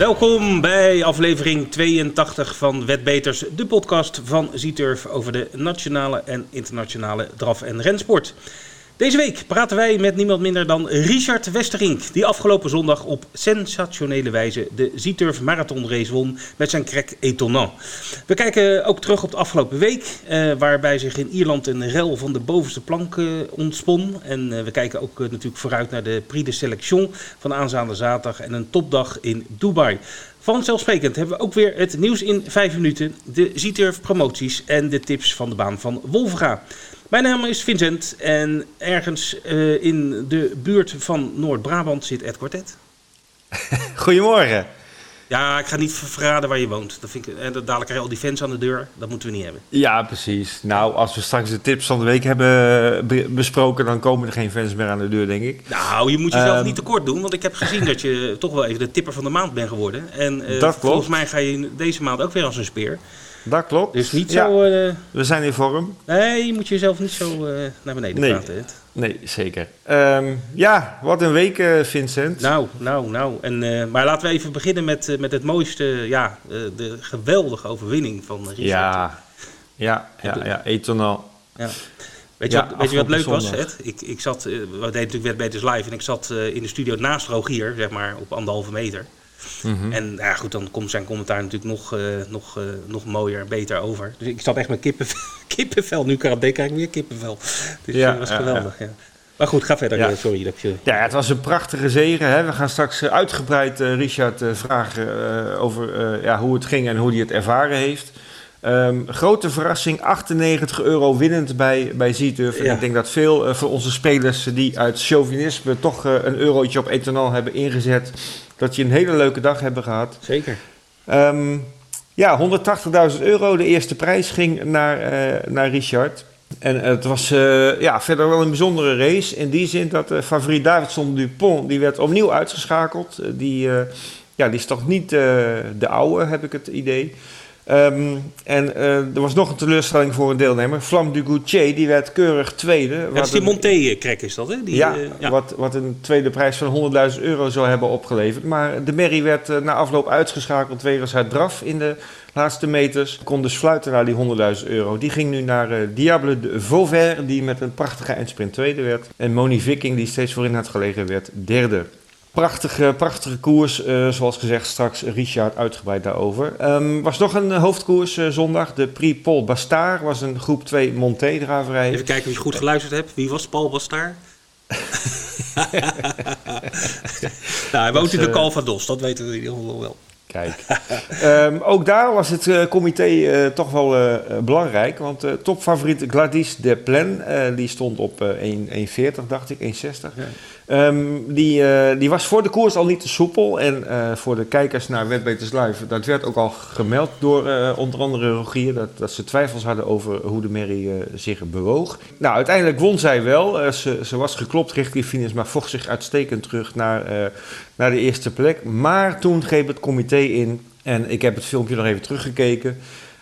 Welkom bij aflevering 82 van Wetbeters, de podcast van Zieturf over de nationale en internationale draf- en rensport. Deze week praten wij met niemand minder dan Richard Westerink, die afgelopen zondag op sensationele wijze de Zieturf Marathon Race won met zijn krek Etonnant. We kijken ook terug op de afgelopen week, eh, waarbij zich in Ierland een rel van de bovenste plank eh, ontspon. En eh, we kijken ook natuurlijk vooruit naar de Prix de Selection van aanstaande zaterdag en een topdag in Dubai. Vanzelfsprekend hebben we ook weer het nieuws in 5 minuten, de Zieturf promoties en de tips van de baan van Wolfga. Mijn naam is Vincent en ergens eh, in de buurt van Noord-Brabant zit Ed Quartet. Goedemorgen. Ja, ik ga niet verraden waar je woont. Dat vind ik, en dat dadelijk krijg je al die fans aan de deur. Dat moeten we niet hebben. Ja, precies. Nou, als we straks de tips van de week hebben be- besproken, dan komen er geen fans meer aan de deur, denk ik. Nou, je moet jezelf Ehm. niet tekort doen. Want ik heb gezien dat je toch wel even de tipper van de maand bent geworden. En eh, Dat klopt. volgens mij ga je deze maand ook weer als een speer. Dat klopt. Dus niet Ja, zo... eh, we zijn in vorm. nee, je moet jezelf niet zo eh, naar beneden Nee. praten. Nee, zeker. Ehm, ja, wat een week, eh, Vincent. Nou, nou, nou. En, maar laten we even beginnen met, met het mooiste, ja, de geweldige overwinning van Richard. ja, ja, ja, ja, Eternal. Ja. Weet je, Ja, wat, weet je wat leuk was. Ed? Ik, ik zat, we deden natuurlijk Wetbeters live en ik zat in de studio naast Rogier, zeg maar, op anderhalve meter. Mhm. En ja, goed, dan komt zijn commentaar natuurlijk nog, eh, nog, eh, nog mooier en beter over. Dus ik zat echt met kippenvel. kippenvel. Nu karate krijg ik weer kippenvel. Dus Ja, dat was geweldig, ja. Maar goed, ga verder. Ja. eh, Sorry dat je... Ja, het was een prachtige zege. Hè? We gaan straks eh, uitgebreid eh, Richard eh, vragen eh, over eh, ja, hoe het ging en hoe hij het ervaren heeft. Ehm, grote verrassing, 98 euro winnend bij, bij Zieturf. En ik denk dat veel eh, van onze spelers die uit chauvinisme toch eh, een eurotje op ethanol hebben ingezet, dat je een hele leuke dag hebben gehad. Zeker. Ehm, ja, 180.000 euro. De eerste prijs ging naar, eh, naar Richard. En het was eh, ja, verder wel een bijzondere race. In die zin dat uh, favoriet Davidson Dupont, die werd opnieuw uitgeschakeld. Eh, die, eh, ja, die is toch niet eh, de oude, heb ik het idee. Ehm, en eh, er was nog een teleurstelling voor een deelnemer. Flam du Goutier, die werd keurig tweede. Ja, dat is die Monté-krek is dat, hè? Die, ja, eh, ja. Wat, wat een tweede prijs van 100.000 euro zou hebben opgeleverd. Maar de Merrie werd eh, na afloop uitgeschakeld wegens haar draf in de laatste meters. Kon dus fluiten naar die 100.000 euro. Die ging nu naar Diable de Vauvert, die met een prachtige eindsprint tweede werd. En Moni Viking, die steeds voorin had gelegen, werd derde. Prachtige, prachtige koers, eh, zoals gezegd, straks Richard uitgebreid daarover. Ehm, was nog een eh, hoofdkoers eh, zondag. De Prix Paul Bastard was een groep 2 Monté-draverij. Even kijken of je goed geluisterd hebt. Wie was Paul Bastaar? nou, hij woont in de Calvados, dat weten we in ieder geval wel. Kijk. Ehm, ook daar was het comité toch wel belangrijk. Want topfavoriet Gladys de Plen, eh, die stond op eh 1,40 dacht ik, 1,60. Ja. Ehm, die, eh, die was voor de koers al niet te soepel. En eh, voor de kijkers naar Wetbeters Live, dat werd ook al gemeld door eh, onder andere Rogier. Dat, dat ze twijfels hadden over hoe de Merrie zich bewoog. Nou, uiteindelijk won zij wel. Ze, ze was geklopt richting finish, maar vocht zich uitstekend terug naar, naar de eerste plek. Maar toen greep het comité in. En ik heb het filmpje nog even teruggekeken.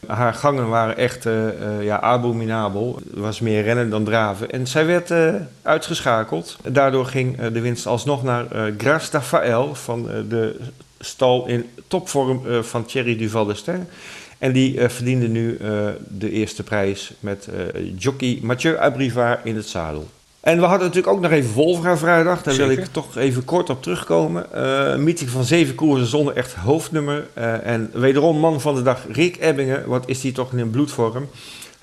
Haar gangen waren echt eh, eh, ja, abominabel. Het was meer rennen dan draven. En zij werd eh, uitgeschakeld. Daardoor ging de winst alsnog naar Gras Rafael van de stal in topvorm van Thierry Duval d'Estaing. En die verdiende nu de eerste prijs met jockey Mathieu Abrivard in het zadel. En we hadden natuurlijk ook nog even Wolfga vrijdag. Daar wil ik toch even kort op terugkomen. Eh, een meeting van zeven koersen zonder echt hoofdnummer. Eh, en wederom man van de dag Rick Ebbingen. Wat is die toch in een bloedvorm.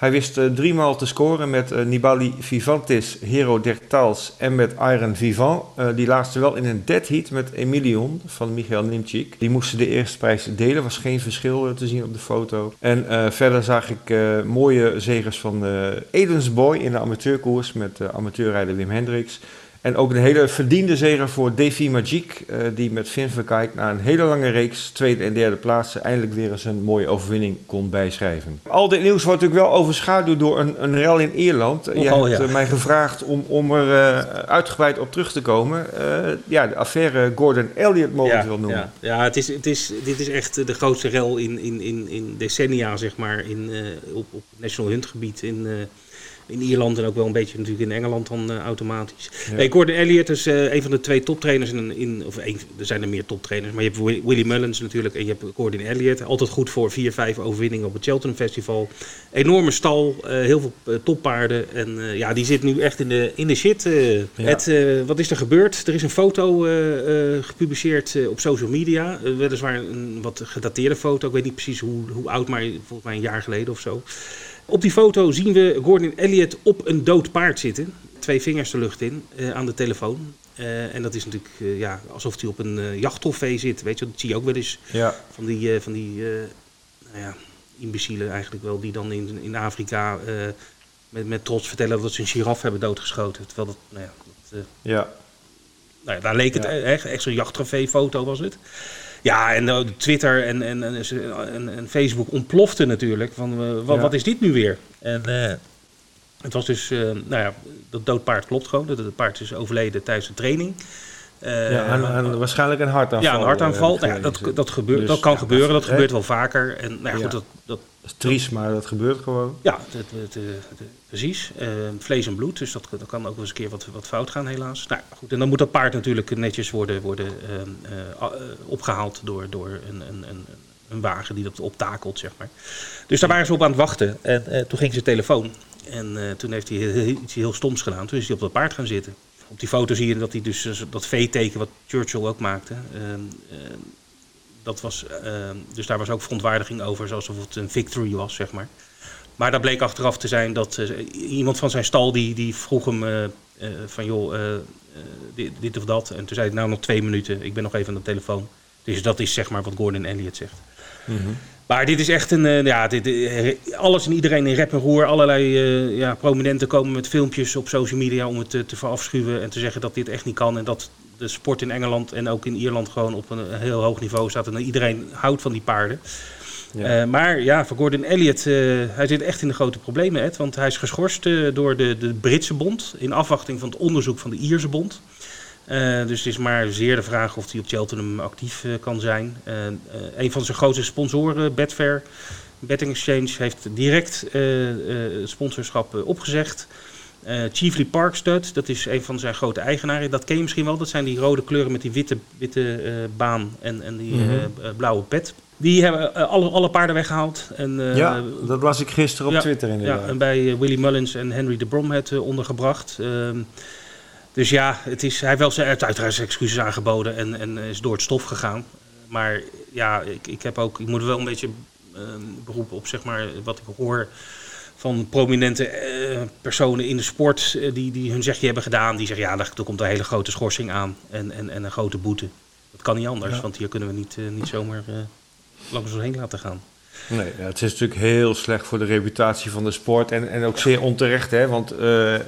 Hij wist eh, driemaal te scoren met eh, Nibali Vivantis, Hero Dertals en met Iron Vivant. Eh, die laatste wel in een dead heat met Emilion van Michael Nimchik. Die moesten de eerste prijs delen, was geen verschil te zien op de foto. En verder zag ik mooie zegers van Edens Boy in de amateurkoers met amateurrijder Wim Hendricks. En ook een hele verdiende zege voor Davy Magic, eh, die met Finn Verkijk na een hele lange reeks tweede en derde plaatsen eindelijk weer eens een mooie overwinning kon bijschrijven. Al dit nieuws wordt natuurlijk wel overschaduwd door een, een rel in Ierland. Je Nogal, hebt ja. eh, mij gevraagd om, om er eh, uitgebreid op terug te komen. Ja, de affaire Gordon Elliott mogen we wel noemen. Ja, ja het is, het is, dit is echt de grootste rel in, in, in, in decennia, zeg maar, in, op, op National Hunt gebied in, in Ierland en ook wel een beetje natuurlijk in Engeland dan eh, automatisch. Ja. Nee, Gordon Elliott is eh, een van de twee toptrainers in, in of er zijn er meer toptrainers, maar je hebt Wi- Willie Mullins natuurlijk en je hebt Gordon Elliott. Altijd goed voor 4, 5 overwinningen op het Cheltenham Festival. Enorme stal, eh, heel veel toppaarden en ja, die zit nu echt in de, in de shit. Het, wat is er gebeurd? Er is een foto gepubliceerd op social media, weliswaar een wat gedateerde foto. Ik weet niet precies hoe, hoe oud, maar volgens mij een jaar geleden of zo. Op die foto zien we Gordon Elliott op een dood paard zitten. Twee vingers de lucht in, eh, aan de telefoon. Eh, en dat is natuurlijk eh, ja, alsof hij op een jachttrofee zit. Weet je, dat zie je ook wel eens Ja, van die, van die nou ja, imbecielen eigenlijk wel. Die dan in, in Afrika met, met trots vertellen dat ze een giraf hebben doodgeschoten. Terwijl dat, nou ja, dat, ja. nou ja, daar leek het Ja. e- echt, echt zo'n jachttrofee-foto was het. Ja, en eh, Twitter en, en, en, Facebook ontplofte natuurlijk. Van, eh, wat, Ja. wat is dit nu weer? En eh, het was dus, nou ja, dat doodpaard klopt gewoon. Dat het paard is overleden tijdens de training. Eh, ja en, waarschijnlijk een hartaanval. ja, een hartaanval. eh, Nou ja, dat, dat, gebeurt, Dus, dat kan ja, gebeuren, dat gebeurt wel vaker. En nou ja, goed, dat, dat, Dat is triest, maar dat gebeurt gewoon. ja, het, het, het, het- precies. Eh, vlees en bloed, dus dat, dat kan ook wel eens een keer wat, wat fout gaan, helaas. Nou goed, en dan moet dat paard natuurlijk netjes worden, worden ehm, eh, eh, opgehaald door, door een, een, een, een wagen die dat optakelt, zeg maar. Dus daar waren ze op aan het wachten. En toen ging zijn telefoon. En toen heeft hij iets heel stoms gedaan. Toen is hij op dat paard gaan zitten. Op die foto zie je dat hij dus eh, dat V-teken wat Churchill ook maakte. ehm, ehm, dat was, ehm, dus daar was ook verontwaardiging over, zoals of het een victory was, zeg maar. Maar dat bleek achteraf te zijn dat eh, iemand van zijn stal die, die vroeg hem eh, van joh, dit, dit of dat. En toen zei hij nou nog twee minuten, ik ben nog even aan de telefoon. Dus dat is zeg maar wat Gordon Elliott zegt. Maar dit is echt een, eh, ja, dit, eh, alles en iedereen in rep en roer. Allerlei eh, ja, prominenten komen met filmpjes op social media om het te, te verafschuwen en te zeggen dat dit echt niet kan. En dat de sport in Engeland en ook in Ierland gewoon op een heel hoog niveau staat. En iedereen houdt van die paarden. Ja. Maar ja, voor Gordon Elliott, hij zit echt in de grote problemen. Ed, want hij is geschorst door de, de Britse bond in afwachting van het onderzoek van de Ierse bond. Eh, dus het is maar zeer de vraag of hij op Cheltenham actief eh, kan zijn. Eh, een van zijn grootste sponsoren, Betfair, Betting Exchange, heeft direct het sponsorschap opgezegd. Chiefly Parkstud, dat is een van zijn grote eigenaren. Dat ken je misschien wel. Dat zijn die rode kleuren met die witte, witte baan en, en die Mhm. blauwe pet. Die hebben alle, alle paarden weggehaald. En, ja, dat las ik gisteren op ja, Twitter inderdaad. ja, en bij Willie Mullins en Henry de Bromhead eh, ondergebracht. Ehm, dus ja, het is, hij heeft wel zijn, uiteraard zijn excuses aangeboden en, en is door het stof gegaan. Maar ja, ik, ik, heb ook, ik moet wel een beetje eh, beroepen op zeg maar, wat ik hoor van prominente eh, personen in de sport eh, die, die hun zegje hebben gedaan. Die zeggen ja, er, er komt een hele grote schorsing aan en, en, en een grote boete. Dat kan niet anders, Ja. want hier kunnen we niet, eh, niet zomaar langs ons heen laten gaan. Nee, ja, het is natuurlijk heel slecht voor de reputatie van de sport. En, en ook zeer onterecht, hè? want eh, eh,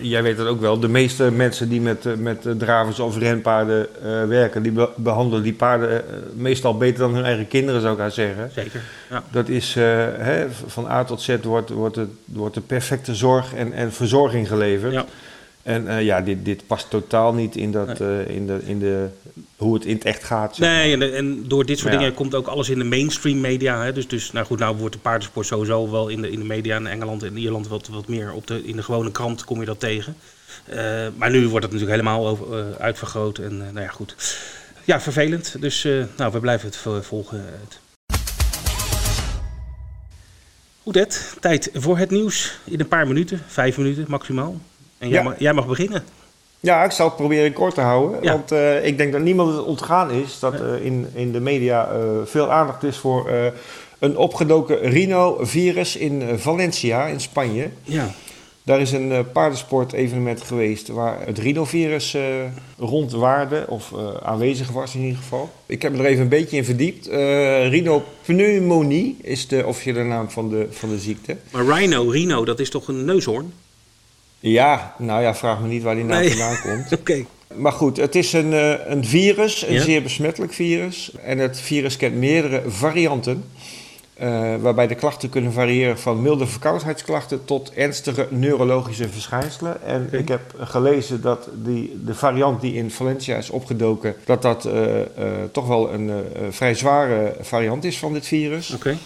jij weet het ook wel. De meeste mensen die met, eh, met dravers of renpaarden werken, die be- behandelen die paarden meestal beter dan hun eigen kinderen, zou ik haar zeggen. Zeker. Ja. Dat is hè, van A tot Z wordt, wordt, het, wordt de perfecte zorg en, en verzorging geleverd. Ja. En eh, ja, dit, dit past totaal niet in, dat, eh, in, de, in de, hoe het in het echt gaat. zeg Nee, en, en door dit soort Ja. dingen komt ook alles in de mainstream media. Hè? Dus, dus nou goed, nou wordt de paardensport sowieso wel in de, in de media in Engeland en Ierland wat, wat meer op de, in de gewone krant kom je dat tegen. Eh, maar nu wordt het natuurlijk helemaal over, uitvergroot en nou ja, goed. Ja, vervelend. Dus nou, we blijven het vo- volgen. Ed. Goed Ed, tijd voor het nieuws in een paar minuten, vijf minuten maximaal. En jij, Ja. mag, jij mag beginnen. Ja, ik zal het proberen kort te houden. Ja. Want eh, ik denk dat niemand het ontgaan is dat eh, in, in de media eh, veel aandacht is voor een opgedoken rhino-virus in Valencia in Spanje. Ja, Daar is een paardensport-evenement geweest waar het rhinovirus rondwaarde, of aanwezig was in ieder geval. Ik heb me er even een beetje in verdiept. Rhinopneumonie is de officiële naam van de, van de ziekte. maar rhino, rhino, dat is toch een neushoorn? Ja, nou ja, vraag me niet waar die naam Nee. vandaan komt. Oké. Maar goed, het is een, eh, een virus, een Ja. zeer besmettelijk virus. En het virus kent meerdere varianten. eh, waarbij de klachten kunnen variëren van milde verkoudheidsklachten tot ernstige neurologische verschijnselen. En ik heb gelezen dat die, de variant die in Valencia is opgedoken, dat dat eh, toch wel een vrij zware variant is van dit virus. Oké.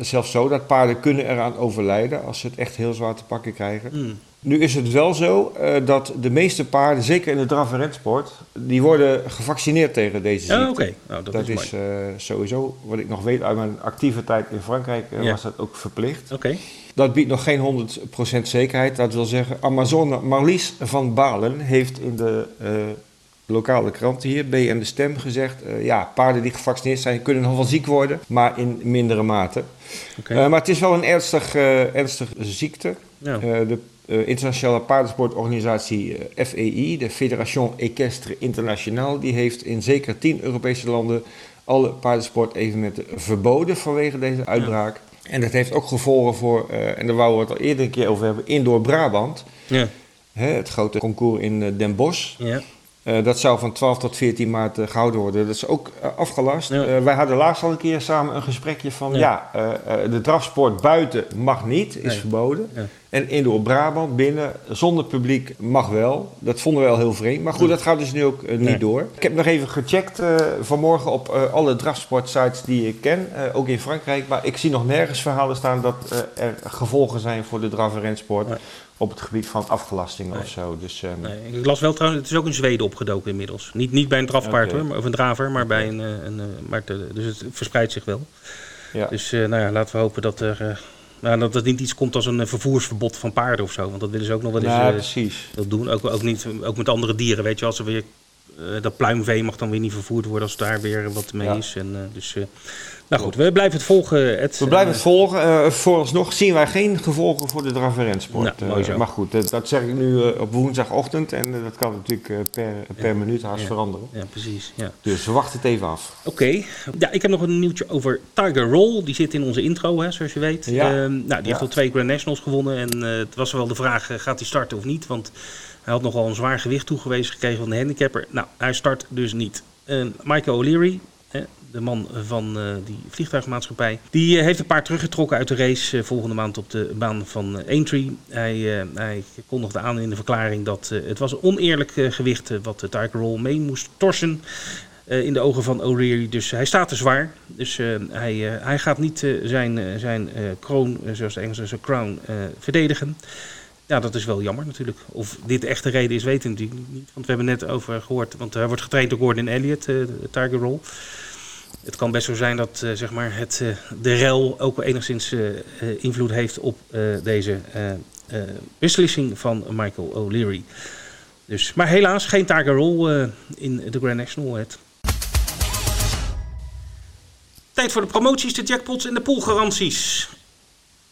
Zelfs zo dat paarden kunnen eraan overlijden als ze het echt heel zwaar te pakken krijgen. Hmm. Nu is het wel zo eh, dat de meeste paarden, zeker in de draf- en rensport, die worden gevaccineerd tegen deze ziekte. Oh, oké. Nou, dat, dat is, eh, sowieso, wat ik nog weet uit mijn actieve tijd in Frankrijk, eh, Ja. was dat ook verplicht. Oké. Dat biedt nog geen 100% zekerheid. Dat wil zeggen, Amazone Marlies van Balen heeft in de lokale krant hier, B en de Stem, gezegd... ja, paarden die gevaccineerd zijn kunnen nog wel ziek worden, maar in mindere mate. Oké. Maar het is wel een ernstig, ernstige ziekte. Ja. De eh, internationale paardensportorganisatie eh, FEI, de Fédération Équestre Internationale, die heeft in zeker 10 Europese landen alle paardensportevenementen verboden vanwege deze uitbraak. En dat heeft ook gevolgen voor, eh, en daar wouden we het al eerder een keer over hebben, Indoor Brabant. Ja. Hè, het grote concours in Den Bosch. Ja. Dat zou van 12 tot 14 maart eh, gehouden worden. Dat is ook afgelast. Ja. Wij hadden laatst al een keer samen een gesprekje van... Ja. ja, de drafsport buiten mag niet, is Nee. verboden. Ja. En indoor Brabant binnen, zonder publiek, mag wel. Dat vonden we wel heel vreemd. Maar goed, dat gaat dus nu ook eh, niet Nee. door. Ik heb nog even gecheckt eh, vanmorgen op eh, alle drafsportsites die ik ken. ook in Frankrijk. Maar ik zie nog nergens verhalen staan dat er gevolgen zijn voor de draf- en rensport... Nee. op het gebied van afgelasting Nee. of zo. Dus, ehm, Nee, ik las wel trouwens, het is ook in Zweden opgedoken inmiddels. Niet, niet bij een drafpaard hoor, of een draver, maar bij een... een, maar dus het verspreidt zich wel. ja. Dus nou ja, laten we hopen dat er... nou, dat het niet iets komt als een eh, vervoersverbod van paarden of zo. Want dat willen ze ook nog wel eens ja, eh, precies. dat doen. Ook, ook, niet, ook met andere dieren, weet je. Als er weer, eh, dat pluimvee mag dan weer niet vervoerd worden als daar weer wat mee Ja. is. En, dus, nou goed, we blijven het volgen. Ed. We blijven En, het volgen. Eh, vooralsnog zien wij geen gevolgen voor de draf- en rensport. Nou, Eh, zo. maar goed, dat, dat zeg ik nu eh, op woensdagochtend. En eh, dat kan natuurlijk eh, per, per Ja. minuut haast Ja. veranderen. Ja, precies. Ja. Dus we wachten het even af. Oké, ja, ik heb nog een nieuwtje over Tiger Roll. Die zit in onze intro, hè, zoals je weet. Ja. Ehm, nou, die heeft al twee Grand Nationals gewonnen. En eh, het was wel de vraag, eh, gaat hij starten of niet? Want hij had nogal een zwaar gewicht toegewezen gekregen van de handicapper. Nou, hij start dus niet. Michael O'Leary, de man van eh, die vliegtuigmaatschappij, die eh, heeft een paard teruggetrokken uit de race eh, volgende maand op de baan van Aintree. Hij, hij kondigde aan in de verklaring dat het was een oneerlijk gewicht wat de Tiger Roll mee moest torsen. in de ogen van O'Leary. Dus hij staat te zwaar. Dus hij, hij gaat niet zijn, zijn kroon, zoals de Engelsen zijn crown, verdedigen. Ja, dat is wel jammer natuurlijk. Of dit de echte reden is, weten we natuurlijk niet. Want we hebben net over gehoord, want hij wordt getraind door Gordon Elliott, de Tiger Roll. Het kan best zo zijn dat eh, zeg maar het, eh, de rel ook wel enigszins eh, invloed heeft op deze beslissing van Michael O'Leary. Dus, maar helaas geen eh, in de Grand National. Het. Tijd voor de promoties, de jackpots en de poolgaranties.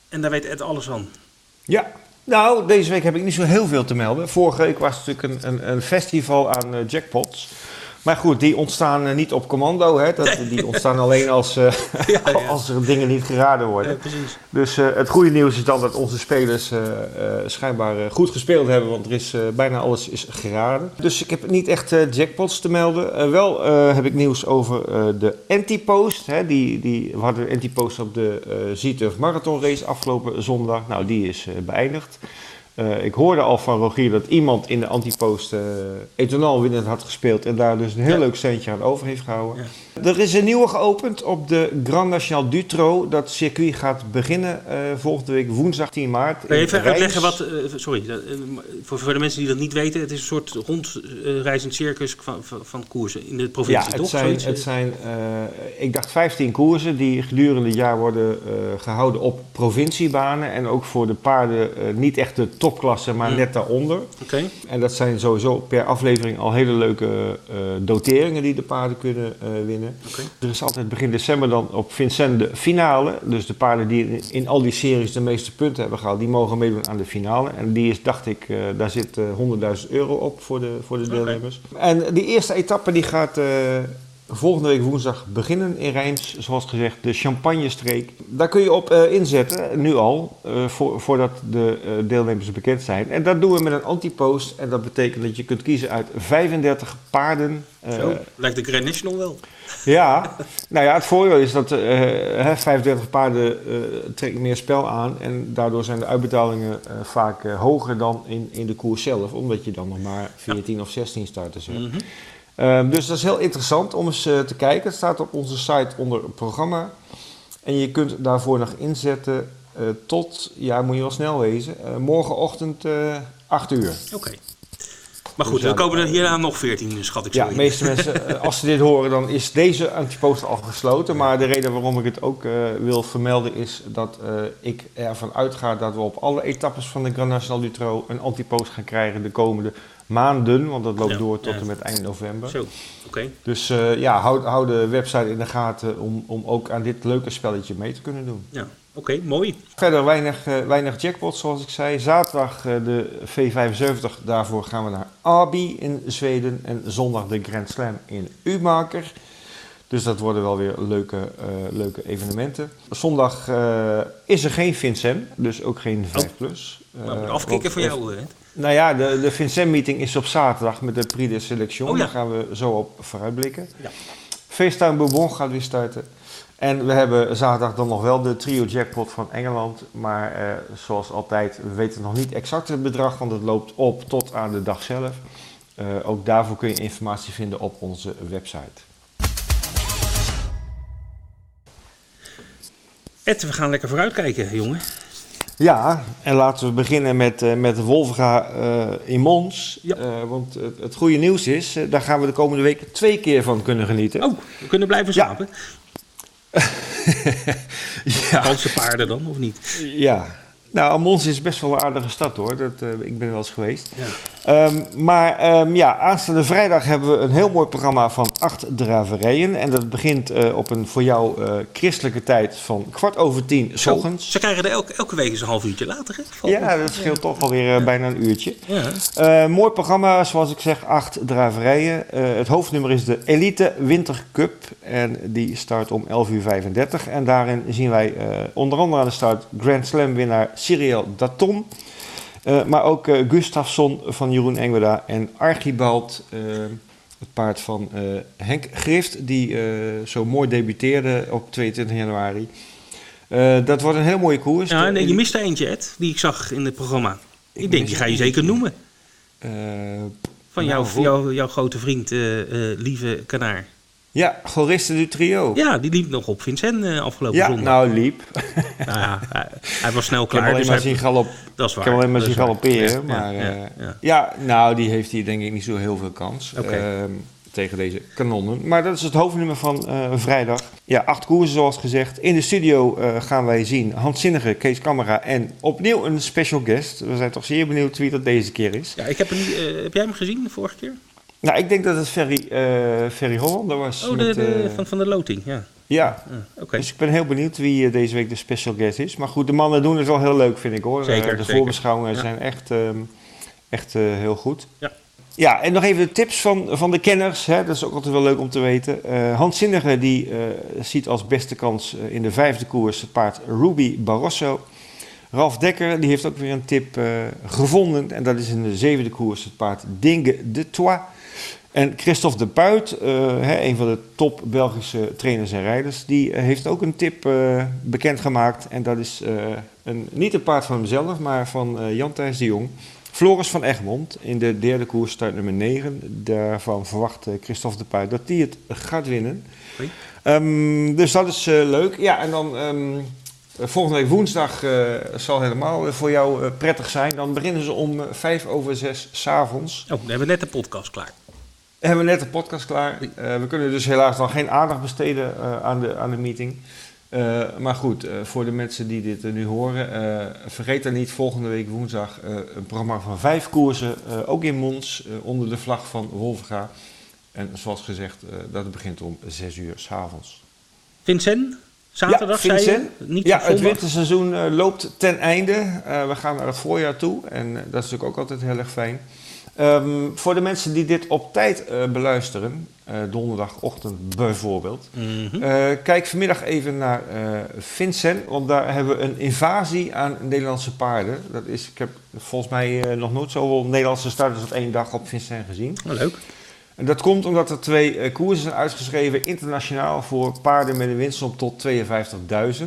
En daar weet Ed alles van. Ja, nou, deze week heb ik niet zo heel veel te melden. Vorige week was het natuurlijk een, een, een festival aan jackpots. Maar goed, die ontstaan eh, niet op commando. Hè? Dat, die ontstaan alleen als, eh, Ja, ja. als er dingen niet geraden worden. Ja, precies. Dus eh, het goede nieuws is dan dat onze spelers schijnbaar goed gespeeld hebben, want er is bijna alles is geraden. Dus ik heb niet echt jackpots te melden. Wel heb ik nieuws over de anti-post. Hè, die, die, we hadden anti-post op de Z-Turf Marathon Race afgelopen zondag. Nou, die is beëindigd. Eh, ik hoorde al van Rogier dat iemand in de antipost eh etanol winnend had gespeeld en daar dus een heel Ja. leuk centje aan over heeft gehouden. Er is een nieuwe geopend op de Grand National Dutro. Dat circuit gaat beginnen eh, volgende week woensdag 10 maart. Even uitleggen wat, eh, sorry, eh, voor, voor de mensen die dat niet weten, het is een soort rondreizend circus van, van, koersen in de Ja, provincie, het toch? zijn, Zoiets, het zijn ik dacht 15 koersen die gedurende het jaar worden eh, gehouden op provinciebanen. En ook voor de paarden niet echt de topklasse, maar Mm. net daaronder. Oké, En dat zijn sowieso per aflevering al hele leuke doteringen die de paarden kunnen eh, winnen. Er is altijd begin december dan op Vincennes de finale. Dus de paarden die in, al die series de meeste punten hebben gehaald, die mogen meedoen aan de finale. En die is, dacht ik, eh, daar zit eh 100.000 euro op voor de, voor de deelnemers. En die eerste etappe die gaat eh, volgende week woensdag beginnen in Rijns. Zoals gezegd, de Champagne-streek. Daar kun je op eh, inzetten, nu al, eh, voor, voordat de eh, deelnemers bekend zijn. En dat doen we met een antipost. En dat betekent dat je kunt kiezen uit 35 paarden. Zo, lijkt de Grand National wel. ja, nou ja, het voordeel is dat eh, hè, 35 paarden trekken meer spel aan. En daardoor zijn de uitbetalingen vaak hoger dan in, in de koers zelf. Omdat je dan nog maar 14 of 16 starters hebt. Mhm. Ehm, dus dat is heel interessant om eens eh, te kijken. Het staat op onze site onder programma. En je kunt daarvoor nog inzetten eh, tot, ja, moet je wel snel wezen, eh, morgenochtend eh 8 uur. Oké. Maar goed, Dus ja, dan komen er hierna nog 14, schat ik zo Ja, de meeste mensen, als ze dit horen, dan is deze antipost al gesloten. Maar de reden waarom ik het ook wil vermelden is dat ik ervan uitga dat we op alle etappes van de Grand National Dutro een antipost gaan krijgen de komende maanden. Want dat loopt Ja, door tot en met eind november. Zo, oké. Dus eh, ja, hou, hou de website in de gaten om, om ook aan dit leuke spelletje mee te kunnen doen. Ja, oké, mooi. Verder weinig, eh, weinig jackpots, zoals ik zei. Zaterdag eh, de V75, daarvoor gaan we naar Arby in Zweden. En zondag de Grand Slam in Umaker. Dus dat worden wel weer leuke, leuke evenementen. Zondag is er geen Vincent, dus ook geen 5 plus. Nou, afkicken want, voor jou, hè? Nou ja, de, de Vincent-meeting is op zaterdag met de Prix de Selection. Oh ja. Daar gaan we zo op vooruitblikken. Ja. FaceTime Bourbon gaat weer starten. En we hebben zaterdag dan nog wel de trio jackpot van Engeland. Maar eh, zoals altijd, we weten nog niet exact het bedrag, want het loopt op tot aan de dag zelf. Eh, ook daarvoor kun je informatie vinden op onze website. Ed, we gaan lekker vooruitkijken, jongen. Ja, en laten we beginnen met, eh met Wolfga eh, in Mons. Ja. Eh, want het, het goede nieuws is, daar gaan we de komende weken twee keer van kunnen genieten. Oh, we kunnen blijven Ja. slapen. ja. Franse paarden dan, of niet? Ja, nou, Mons is best wel een aardige stad hoor. Dat, ik ben er wel eens geweest. Ja. Ehm, maar ehm, ja, aanstaande vrijdag hebben we een heel mooi programma van acht draverijen. En dat begint eh, op een voor jou eh, christelijke tijd van kwart over tien s ochtends. Ze krijgen er elke, elke week eens een half uurtje later, hè? Ja, dat scheelt toch alweer uh, bijna een uurtje. Ja. Mooi programma, zoals ik zeg, acht draverijen. Het hoofdnummer is de Elite Winter Cup. En die start om 11.35 uur. En daarin zien wij onder andere aan de start Grand Slam winnaar Cyril Daton. Uh, maar ook uh, Gustafsson van Jeroen Engweda en Archibald, uh, het paard van Henk Grift, die zo mooi debuteerde op 22 januari. Dat wordt een heel mooie koers. Ja, nee, je mist er eentje, Ed, die ik zag in het programma. Ik, ik denk, die ga je zeker noemen. Van nou, jouw, jouw, jouw grote vriend, lieve Kanaar. Ja, Goriste du Trio. Ja, die liep nog op Vincent uh, afgelopen ja, zondag. nou liep. nou ja, hij, hij, was snel klaar. Ik heb alleen dus maar zien galop. Dat is waar. Ik heb alleen maar zien galopperen. Ja, maar ja, ja, ja, nou, die heeft hier denk ik niet zo heel veel kans. Okay. Uh, tegen deze kanonnen. Maar dat is het hoofdnummer van uh, vrijdag. Ja, acht koersen zoals gezegd. In de studio gaan wij zien Hans Zinnige, Kees Camera en opnieuw een special guest. We zijn toch zeer benieuwd wie dat deze keer is. Ja, ik heb, hem, uh, heb jij hem gezien de vorige keer? Nou, ik denk dat het Ferry, uh, Ferry Hollander was. Oh, de, met, de, van, van de loting, ja. Ja, uh, okay. dus ik ben heel benieuwd wie deze week de special guest is. Maar goed, de mannen doen het wel heel leuk, vind ik hoor. Zeker, de zeker. voorbeschouwingen ja. zijn echt, um, echt heel goed. Ja. Ja, en nog even de tips van, van de kenners. Hè? Dat is ook altijd wel leuk om te weten. Uh, Hans Zinnige die, uh, ziet als beste kans in de vijfde koers het paard Ruby Barroso. Ralf Dekker die heeft ook weer een tip uh, gevonden. En dat is in de zevende koers het paard Dingue de Trois. En Christophe de Puit, hè, een van de top Belgische trainers en rijders, die heeft ook een tip bekendgemaakt. En dat is een, niet een paard van hemzelf, maar van Jan Thijs de Jong. Floris van Egmond in de derde koers start nummer 9. Daarvan verwacht Christophe de Puit dat hij het gaat winnen. Um, dus dat is leuk. Ja, en dan um, volgende week woensdag uh, zal helemaal voor jou prettig zijn. Dan beginnen ze om vijf over zes s'avonds. Oh, dan hebben we net de podcast klaar. Hebben we net de podcast klaar. we kunnen dus helaas dan geen aandacht besteden aan, de, aan de meeting. Uh, maar goed, uh, voor de mensen die dit uh, nu horen, vergeet dan niet volgende week woensdag een programma van vijf koersen, ook in Mons, onder de vlag van Wolfga. En zoals gezegd, dat begint om zes uur s'avonds. Vincent, zaterdag ja, Vincent, zei je? Niet ja, het winterseizoen loopt ten einde. we gaan naar het voorjaar toe en dat is natuurlijk ook altijd heel erg fijn. Um, voor de mensen die dit op tijd beluisteren, donderdagochtend bijvoorbeeld, Mhm. mm -hmm. uh, kijk vanmiddag even naar Vincent, want daar hebben we een invasie aan Nederlandse paarden. Dat is, ik heb volgens mij nog nooit zoveel Nederlandse starters op één dag op Vincent gezien. Oh, leuk. Dat komt omdat er twee koersen zijn uitgeschreven internationaal voor paarden met een winstsom tot 52.000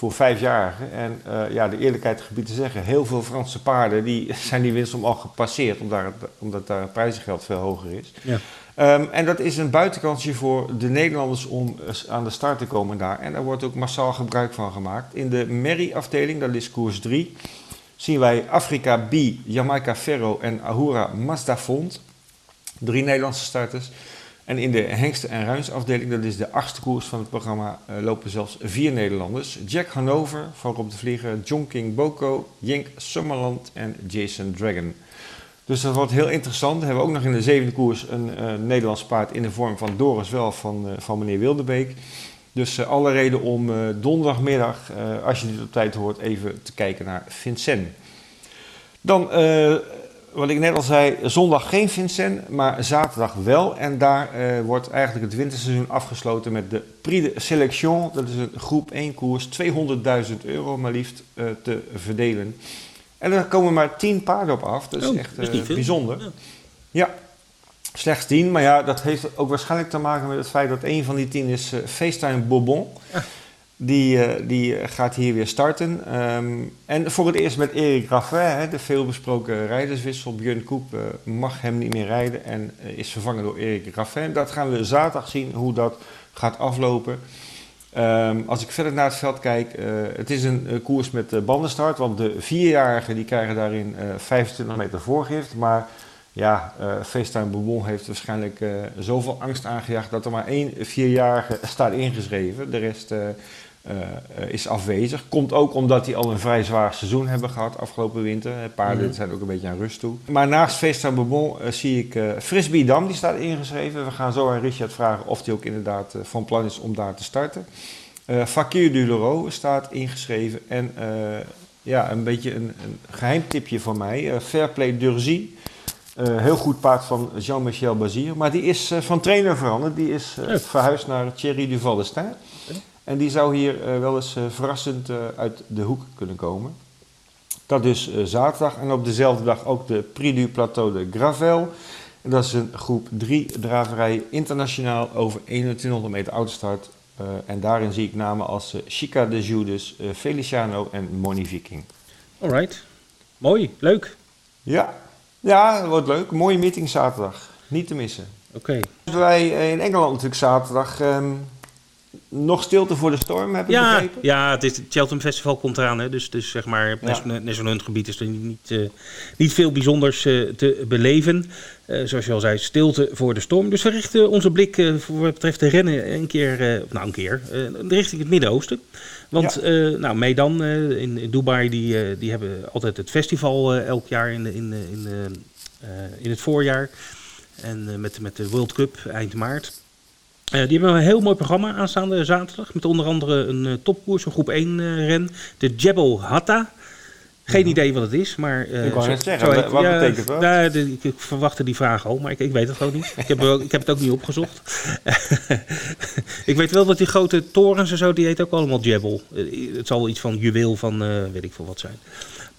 voor vijfjarigen. En uh, ja, de eerlijkheid gebied te zeggen, heel veel Franse paarden die zijn die winst om al gepasseerd, omdat, het, omdat daar prijzengeld veel hoger is. Ja. Ehm, en dat is een buitenkantje voor de Nederlanders om aan de start te komen daar. En daar wordt ook massaal gebruik van gemaakt. In de Merry-afdeling, dat is koers 3, zien wij Afrika B, Jamaica Ferro en Ahura Mazda Font. Drie Nederlandse starters. En in de hengsten- en ruinsafdeling, dat is de achtste koers van het programma, uh, lopen zelfs vier Nederlanders. Jack Hanover van Rob de Vlieger, John King Boko, Jink Summerland en Jason Dragon. Dus dat wordt heel interessant. Dan hebben we ook nog in de zevende koers een uh, Nederlands paard in de vorm van Doris Wel van, uh, van meneer Wildebeek. Dus alle reden om donderdagmiddag, als je dit op tijd hoort, even te kijken naar Vincent. Dan wat ik net al zei, zondag geen Vincent, maar zaterdag wel. En daar uh, wordt eigenlijk het winterseizoen afgesloten met de Prix de Selection. Dat is een groep 1 koers, 200.000 euro maar liefst uh, te verdelen. En daar komen maar 10 paarden op af. Dat is oh, echt dat is uh, bijzonder. Ja. ja. slechts 10. Maar ja, dat heeft ook waarschijnlijk te maken met het feit dat een van die 10 is FaceTime Bourbon. Ja. Die, uh, die gaat hier weer starten. Um, en voor het eerst met Erik Raffin, de veelbesproken rijderswissel. Björn Koep uh, mag hem niet meer rijden en uh, is vervangen door Erik Raffin. Dat gaan we zaterdag zien hoe dat gaat aflopen. Um, als ik verder naar het veld kijk, het is een koers met bandenstart. Want de vierjarigen die krijgen daarin 25 meter voorgift. Maar ja, FaceTime Bourbon heeft waarschijnlijk zoveel angst aangejaagd dat er maar één vierjarige staat ingeschreven. De rest uh, is afwezig. Komt ook omdat die al een vrij zwaar seizoen hebben gehad afgelopen winter. Paarden mm zijn ook een beetje aan rust toe. Maar naast Feesta Bourbon uh, zie ik uh, Frisbee Dam, die staat ingeschreven. We gaan zo aan Richard vragen of hij ook inderdaad van plan is om daar te starten. Fakir du Leroux staat ingeschreven. En ja, een beetje een, een geheim tipje van mij. Fairplay Durzy. heel goed paard van Jean-Michel Bazir. Maar die is van trainer veranderd. Die is verhuisd naar Thierry Duval d'Estaing. En die zou hier uh, wel eens uh, verrassend uh, uit de hoek kunnen komen. Dat is zaterdag en op dezelfde dag ook de Prix du Plateau de Gravel. En dat is een groep 3 draverij internationaal over 2100 meter autostart. en daarin zie ik namen als Chica de Judas, Feliciano en Moni Viking. Alright, mooi, leuk. Ja, ja, dat wordt leuk. Mooie meeting zaterdag, niet te missen. Oké. Okay. Wij in Engeland natuurlijk zaterdag... Um, nog stilte voor de storm, heb ik ja, begrepen? Ja, het, is, het Cheltenham Festival komt eraan. Hè, dus, dus zeg maar, op ja. National Hunt gebied is er niet, uh, niet veel bijzonders uh, te beleven. Uh, zoals je al zei, stilte voor de storm. Dus we richten onze blik voor wat betreft de rennen een keer, nou een keer, richting het Midden-Oosten. Want ja. nou, Medan in, in, Dubai, die, die hebben altijd het festival elk jaar in, in, in, in het voorjaar. En met, met de World Cup eind maart. Uh, die hebben een heel mooi programma aanstaande zaterdag. Met onder andere een uh, topkoers, een groep 1 uh, ren. De Jebel Hatta. Geen idee wat het is, maar... ik wou net zeggen, heet, wat ja, betekent dat? Ja, de, ik, ik, verwachtte die vraag al, maar ik, ik weet het gewoon niet. ik, heb, ik heb het ook niet opgezocht. ik weet wel dat die grote torens en zo, die heet ook allemaal Jebel. het zal iets van juweel van weet ik veel wat zijn.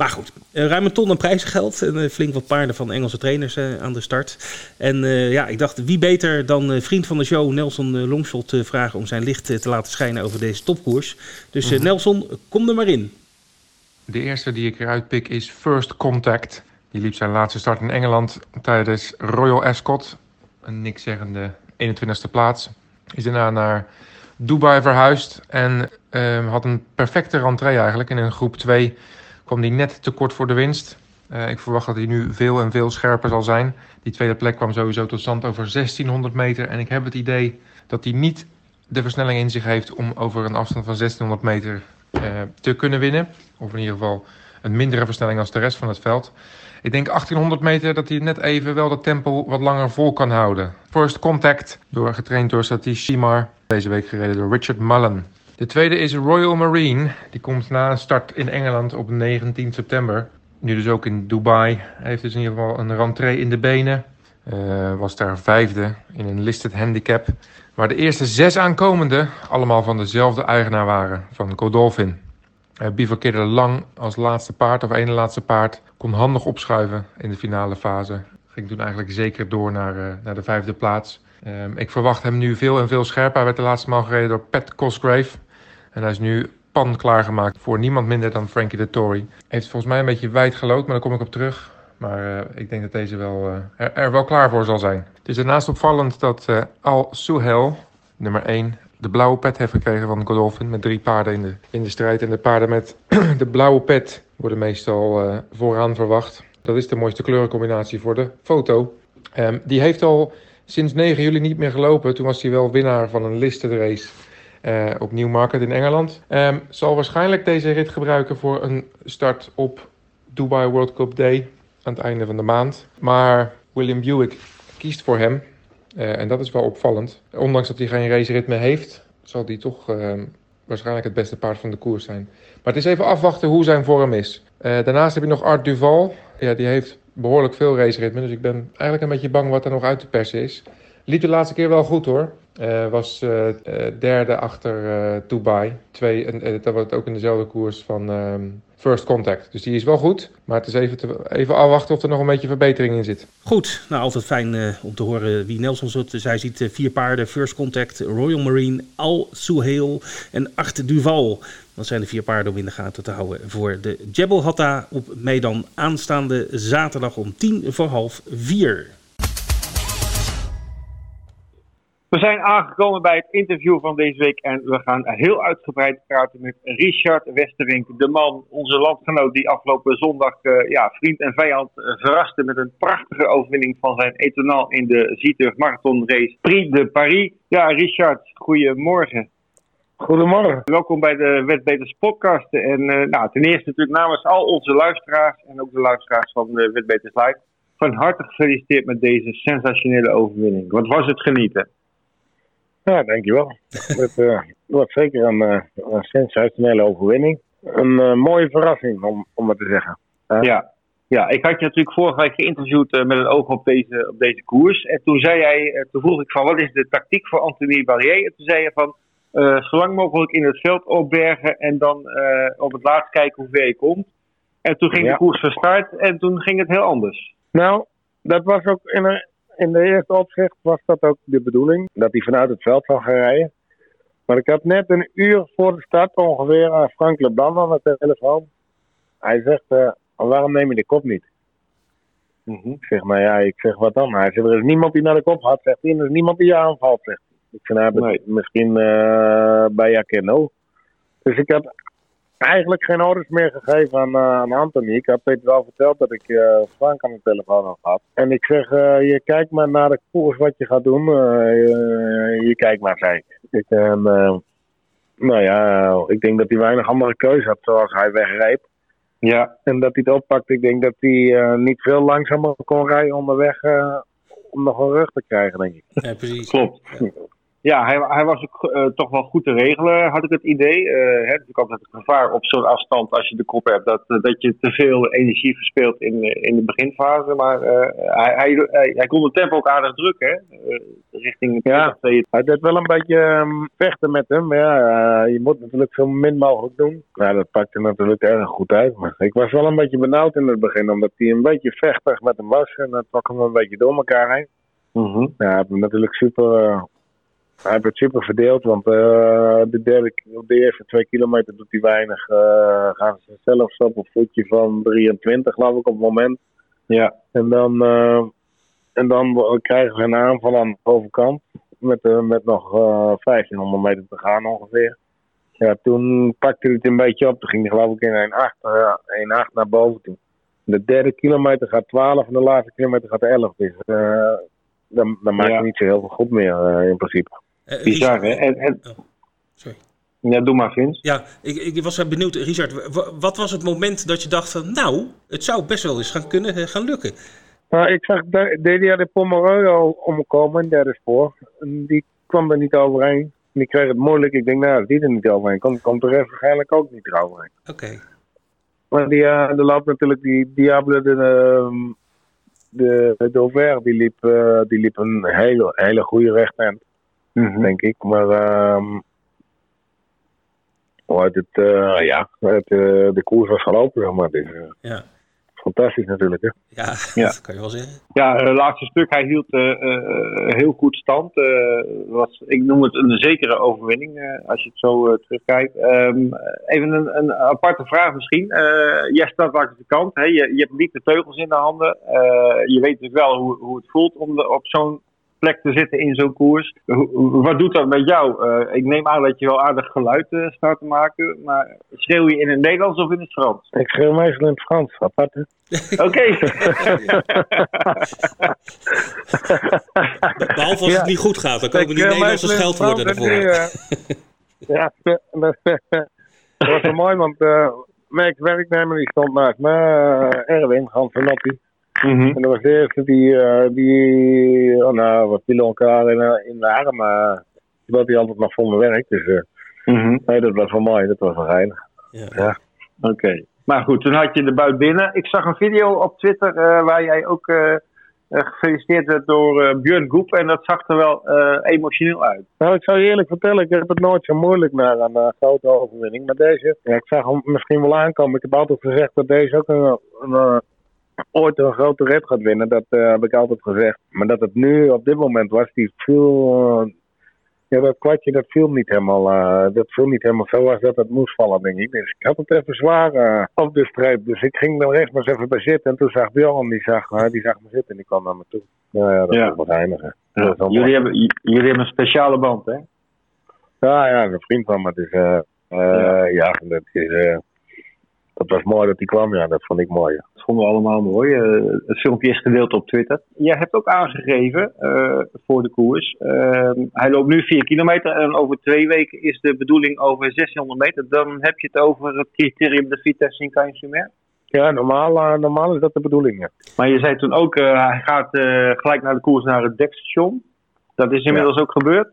Maar goed, uh, ruim een ton aan prijzengeld en uh, flink wat paarden van Engelse trainers uh, aan de start. En ja, ik dacht, wie beter dan vriend van de show Nelson Longshot te vragen om zijn licht te laten schijnen over deze topkoers. Dus mm -hmm. Nelson, kom er maar in. De eerste die ik eruit pik is First Contact. Die liep zijn laatste start in Engeland tijdens Royal Ascot. Een nikszeggende 21ste plaats. Is daarna naar Dubai verhuisd en ehm, had een perfecte rentree eigenlijk in een groep 2 kwam hij net te kort voor de winst. Uh, ik verwacht dat hij nu veel en veel scherper zal zijn. Die tweede plek kwam sowieso tot stand over 1600 meter. En ik heb het idee dat hij niet de versnelling in zich heeft om over een afstand van 1600 meter uh, te kunnen winnen. Of in ieder geval een mindere versnelling als de rest van het veld. Ik denk 1800 meter dat hij net even wel dat tempo wat langer vol kan houden. First Contact, door, getraind door Satish Shimar. Deze week gereden door Richard Mullen. De tweede is Royal Marine. Die komt na een start in Engeland op 19 september. Nu dus ook in Dubai. Hij heeft dus in ieder geval een rentree in de benen. Uh, was daar vijfde in een listed handicap. Waar de eerste zes aankomenden allemaal van dezelfde eigenaar waren. Van Godolphin. Hij bivakkeerde lang als laatste paard of ene laatste paard. Kon handig opschuiven in de finale fase. Ging toen eigenlijk zeker door naar, uh, naar de vijfde plaats. Um, ik verwacht hem nu veel en veel scherper. Hij werd de laatste maal gereden door Pat Cosgrave. En hij is nu pan klaargemaakt voor niemand minder dan Frankie de Tory. Heeft volgens mij een beetje wijd gelood, maar daar kom ik op terug. Maar uh, ik denk dat deze wel, uh, er, wel klaar voor zal zijn. Het is daarnaast opvallend dat uh, Al Suhel, nummer 1, de blauwe pet heeft gekregen van Godolphin. Met drie paarden in de, in de strijd. En de paarden met de blauwe pet worden meestal vooraan verwacht. Dat is de mooiste kleurencombinatie voor de foto. Um, die heeft al sinds 9 juli niet meer gelopen. Toen was hij wel winnaar van een listed race. Uh, op Newmarket in Engeland. Um, zal waarschijnlijk deze rit gebruiken voor een start op Dubai World Cup Day aan het einde van de maand. Maar William Buick kiest voor hem. Uh, en dat is wel opvallend. Ondanks dat hij geen racerit meer heeft, zal hij toch uh, waarschijnlijk het beste paard van de koers zijn. Maar het is even afwachten hoe zijn vorm is. Uh, daarnaast heb je nog Art Duval. Ja, die heeft behoorlijk veel raceritme. Dus ik ben eigenlijk een beetje bang wat er nog uit te persen is. Liep de laatste keer wel goed hoor. Uh, was uh, derde achter Dubai. Twee, en dat wordt ook in dezelfde koers van um, First Contact. Dus die is wel goed. Maar het is even, te, even afwachten of er nog een beetje verbetering in zit. Goed, nou altijd fijn om te horen wie Nelson zit. Zij ziet vier paarden. First Contact, Royal Marine, Al Suhail en Art Duval. Dat zijn de vier paarden om in de gaten te houden voor de Jebel Hatta op Medan aanstaande zaterdag om tien voor half vier. We zijn aangekomen bij het interview van deze week en we gaan heel uitgebreid praten met Richard Westerink, de man, onze landgenoot die afgelopen zondag uh, ja, vriend en vijand uh, verraste met een prachtige overwinning van zijn etonal in de Zieturg Marathon Race Prix de Paris. Ja, Richard, goedemorgen. Goedemorgen. Welkom bij de Wetbeters podcast. En uh, nou, ten eerste natuurlijk namens al onze luisteraars en ook de luisteraars van de Wetbeters Live van harte gefeliciteerd met deze sensationele overwinning. Wat was het genieten? Ja, dankjewel. Het uh, was zeker een, uh, een sensationele overwinning. Een uh, mooie verrassing, om, om het te zeggen. Ja. ja, ik had je natuurlijk vorige week geïnterviewd met een oog op deze, op deze koers. En toen zei jij, toen vroeg ik van wat is de tactiek voor Anthony Barrier? En toen zei je van zo lang mogelijk in het veld opbergen en dan op het laatst kijken hoe ver je komt. En toen ging ja. de koers van start en toen ging het heel anders. Nou, dat was ook in een, in de eerste opzicht was dat ook de bedoeling, dat hij vanuit het veld zou gaan rijden. Maar ik had net een uur voor de start ongeveer aan Frank Leblanc aan de telefoon. Hij zegt, uh, waarom neem je de kop niet? Mm-hmm. Ik zeg, nou ja, ik zeg, wat dan? Hij zegt, er is niemand die naar de kop gaat, zegt hij. Er is niemand die je aanvalt, zegt hij. Ik zeg, nou, nee. misschien uh, bij Jakeno. Dus ik had eigenlijk geen orders meer gegeven aan, uh, aan Anthony. Ik had Peter al verteld dat ik uh, Frank aan de telefoon had gehad. En ik zeg, uh, je kijkt maar naar de koers wat je gaat doen. Je, je, kijkt maar, zei ik. En, nou ja, ik denk dat hij weinig andere keuze had zoals hij wegreep. Ja. En dat hij het oppakte. Ik denk dat hij niet veel langzamer kon rijden onderweg om nog een rug te krijgen, denk ik. Ja, precies. Klopt. Ja. Ja, hij, hij was ook uh, toch wel goed te regelen, had ik het idee. Uh, hè, natuurlijk altijd het gevaar op zo'n afstand als je de kop hebt, dat, uh, dat je te veel energie verspeelt in, in de beginfase. Maar hij, hij, hij, hij, kon de tempo ook aardig drukken, hè, richting ja, Hij deed wel een beetje um, vechten met hem. Ja, je moet natuurlijk zo min mogelijk doen. Ja, dat pakte natuurlijk erg goed uit. Maar ik was wel een beetje benauwd in het begin, omdat hij een beetje vechtig met hem was. En dat trok hem een beetje door elkaar heen. Mm -hmm. Ja, hij heeft natuurlijk super hij heeft het super verdeeld, want uh, de derde, op de eerste twee kilometer doet hij weinig. Uh, gaan ze zelfs op een voetje van 23, geloof ik, op het moment. Ja. En dan, uh, en dan krijgen we een aanval aan de overkant. Met, met nog 1500 meter te gaan ongeveer. Ja, toen pakte hij het een beetje op. Toen ging hij geloof ik in 1,8 1,8 naar boven toe. De derde kilometer gaat 12 en de laatste kilometer gaat 11. Dus dan, dan maakt ja. hij niet zo heel veel goed meer in principe. Uh, Bizar, hè? En, en... Oh, sorry. Ja, doe maar, Vince. Ja, ik, ik was benieuwd, Richard. Wat was het moment dat je dacht van... nou, het zou best wel eens gaan kunnen gaan lukken? Nou, ik zag Delia de Pomereux al omkomen in derde spoor. Die kwam er niet overheen. Die kreeg het moeilijk. Ik denk, nou, die er niet overheen komt, komt de rest waarschijnlijk ook niet eroverheen. Oké. Okay. Maar die, uh, er loopt natuurlijk die Diable de, uh, de, de Dover, die liep, uh, die liep een hele, hele goede Mm-hmm. denk ik. Maar um, het, uh, ja, het, uh, de koers was gelopen, zeg maar. Dus, uh, ja. fantastisch natuurlijk. Hè? Ja, Ja. dat kan je wel zeggen. Ja, het laatste stuk, hij hield eh, eh, heel goed stand. Eh, was, ik noem het een zekere overwinning, eh, als je het zo eh, terugkijkt. Ehm, even een, een aparte vraag misschien. Eh, jij staat langs de kant, hè? Je, je hebt niet de teugels in de handen. Eh, je weet natuurlijk wel hoe, hoe het voelt om de- op zo'n plek te zitten in zo'n koers. Wat doet dat met jou? Eh, ik neem aan dat je wel aardig geluid eh, staat te maken, maar schreeuw je in het Nederlands of in het Frans? Ik schreeuw meestal in het Frans, apart? Oké. Behalve als Ja. het niet goed gaat, dan komen die Nederlandse in het scheldwoorden Frans en ervoor. eh, ja, dat, was wel mooi, want eh mijn werknemer die stond naast me, eh, Erwin, Hans van Noppie. Mhm. En dat was de eerste die, eh, die oh, nou, we vielen elkaar in, eh, in de arm, maar dat hij altijd nog voor me werkt. Dus eh, Mhm. nee, dat was wel mooi, dat was wel geinig. Ja. Ja. Oké. Maar goed, toen had je de buit binnen. Ik zag een video op Twitter eh, waar jij ook eh, eh, gefeliciteerd werd door eh, Björn Goep. En dat zag er wel eh, emotioneel uit. Nou, ik zou je eerlijk vertellen, ik heb het nooit zo moeilijk naar een eh, grote overwinning. Maar deze, ja, ik zag hem misschien wel aankomen. Ik heb altijd gezegd dat deze ook een, een, eh, ooit een grote red gaat winnen. Dat eh, heb ik altijd gezegd. Maar dat het nu op dit moment was, die viel. eh, ja, dat kwartje dat viel niet helemaal. eh, dat viel niet helemaal zo als dat het moest vallen, denk ik. Dus ik had het even zwaar op de streep. Dus ik ging er rechts maar eens even bij zitten. En toen zag Bjorn, die zag, die zag me zitten en die kwam naar me toe. Nou ja, dat Ja. wel mooi. Jullie, hebben, j- jullie hebben een speciale band, hè? Ja, ja, een vriend van me. Dus, eh, ja. dat, is, dat was mooi dat hij kwam, ja. Dat vond ik mooi. ja. Dat vonden we allemaal mooi. Eh, het filmpje is gedeeld op Twitter. Jij hebt ook aangegeven eh, voor de koers. eh, hij loopt nu 4 kilometer en over twee weken is de bedoeling over 1600 meter. Dan heb je het over het criterium de Vitesse in Caen-sur-Mer. Ja, normaal, eh, normaal is dat de bedoeling, ja. Maar je zei toen ook, hij gaat gelijk naar de koers naar het dekstation. Dat is inmiddels ook gebeurd.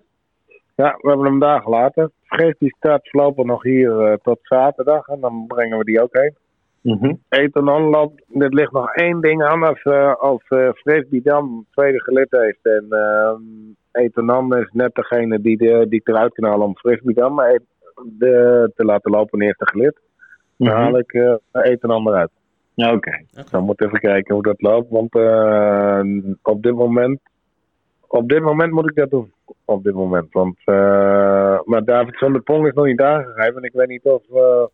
Ja, we hebben hem daar gelaten. Vrees die staat voorlopig nog hier eh, tot zaterdag. En dan brengen we die ook heen. Mhm. Etanon loopt, er ligt nog één ding aan als, eh, als Vrees Bidam tweede gelid heeft. En eh Etanon is net degene die, de, die ik eruit kan halen om Vrees Bidam maar de, te laten lopen in eerste gelid. Dan Mhm. haal ik eh Etanon eruit. Oké. Dan moet even kijken hoe dat loopt. Want eh, op dit moment. Op dit moment moet ik dat doen. Op dit moment. Want. eh, maar David van der Pong is nog niet aangegeven. En ik weet niet of. eh,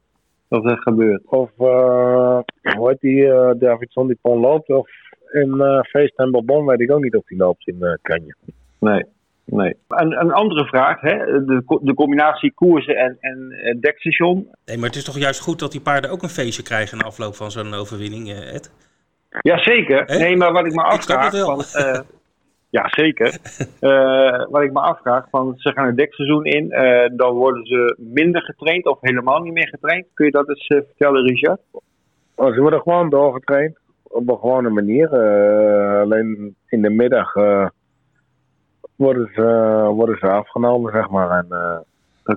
Dat is gebeurd. of. eh, hoe heet die? David van der Pong loopt. Of in eh Feest en Bourbon weet ik ook niet of die loopt in eh Kanje. Nee. Nee. Een, een andere vraag, hè? De, de combinatie koersen en, en dekstation. Nee, maar het is toch juist goed dat die paarden ook een feestje krijgen na afloop van zo'n overwinning, Ed? Jazeker. Hè? Nee, maar wat ik me Ik snap afvraag. het wel. Van, eh, ja, zeker. Wat ik me afvraag, van, ze gaan het dekseizoen in, eh, dan worden ze minder getraind of helemaal niet meer getraind. Kun je dat eens eh, vertellen, Richard? Oh, ze worden gewoon doorgetraind. Op een gewone manier. Alleen in de middag. worden, ze, worden ze afgenomen, zeg maar. En,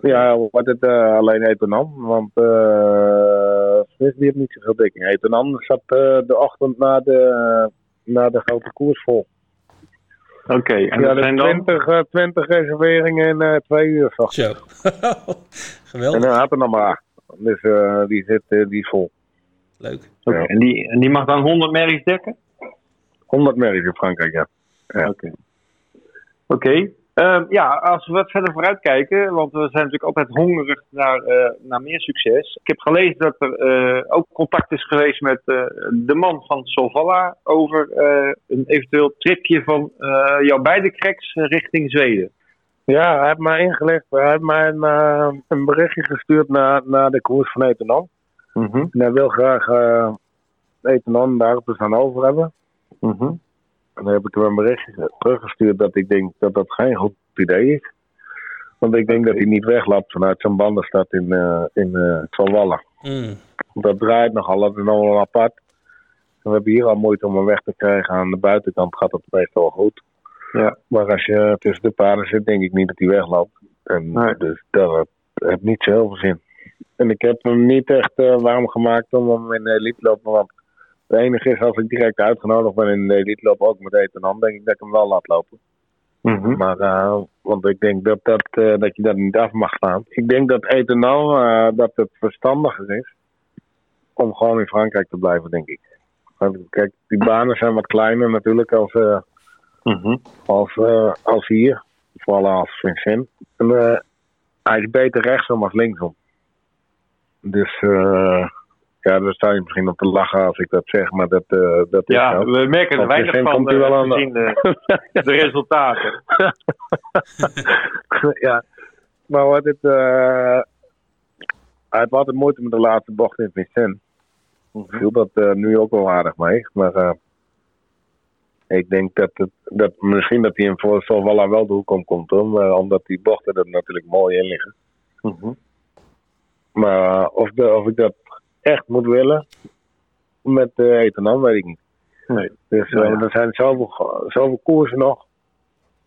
Ja, wat het uh, alleen Etonan. Want uh, Smith die heeft niet zoveel dekking. Etonan zat uh, de ochtend na de, na de grote koers vol. Oké, okay, en ja, dat zijn dan... 20, uh, 20 reserveringen in uh, twee uur. Zo. Zo. Geweldig. En dan had er nog maar acht. Dus uh, die zit die is vol. Leuk. Okay, ja. en, die, en die mag dan 100 merries dekken? 100 merries in Frankrijk, ja. ja. Oké. Okay. Oké. Uh, ja, als we wat verder vooruit kijken, want we zijn natuurlijk altijd hongerig naar, uh, naar meer succes. Ik heb gelezen dat er uh, ook contact is geweest met uh, de man van Solvalla over een eventueel tripje van jouw beide cracks richting Zweden. Ja, hij heeft mij ingelicht. Hij heeft mij een, een berichtje gestuurd naar, naar de koers van Etenan. Mm -hmm. En hij wil graag uh, Etenan daar dus aan over hebben. Mm -hmm. En dan heb ik hem een berichtje teruggestuurd dat ik denk dat dat geen goed idee is. Want ik denk dat hij niet wegloopt vanuit zijn bandenstad in, uh, in uh, Van Wallen. Mm. Dat draait nogal, dat is apart. En we hebben hier al moeite om hem weg te krijgen. Aan de buitenkant gaat het meestal wel goed. Ja. Maar als je tussen de paarden zit, denk ik niet dat hij wegloopt. En nee. Dus dat heeft niet zo heel veel zin. En ik heb hem niet echt uh, warm gemaakt om hem in de elite te lopen. Want het enige is, als ik direct uitgenodigd ben in de elite loop, ook met eten, dan denk ik dat ik hem wel laat lopen. Mm -hmm. Maar, uh, want ik denk dat, dat, uh, dat je dat niet af mag slaan. Ik denk dat eten nou, uh, dat het verstandiger is om gewoon in Frankrijk te blijven, denk ik. Kijk, die banen zijn wat kleiner natuurlijk als, uh, als, als hier. Vooral als Vincent. En, hij is beter rechtsom als linksom. Dus ja, daar sta je misschien op te lachen als ik dat zeg, maar dat, dat is Ja, zo. we merken er weinig van komt u wel aan de- gezien de, de resultaten. ja, maar wat het, eh hij heeft altijd moeite met de laatste bocht in Vincent. Viel dat eh, nu ook wel aardig mee. Maar eh, ik denk dat, het, dat misschien dat hij in voor Solvalla wel de hoek om komt. Hoor, maar omdat die bochten er natuurlijk mooi in liggen. Maar eh, of, de, of ik dat echt moet willen met uh, Etanan, weet ik niet. Nee. Dus Nou eh, ja. er zijn zoveel, zoveel koersen nog.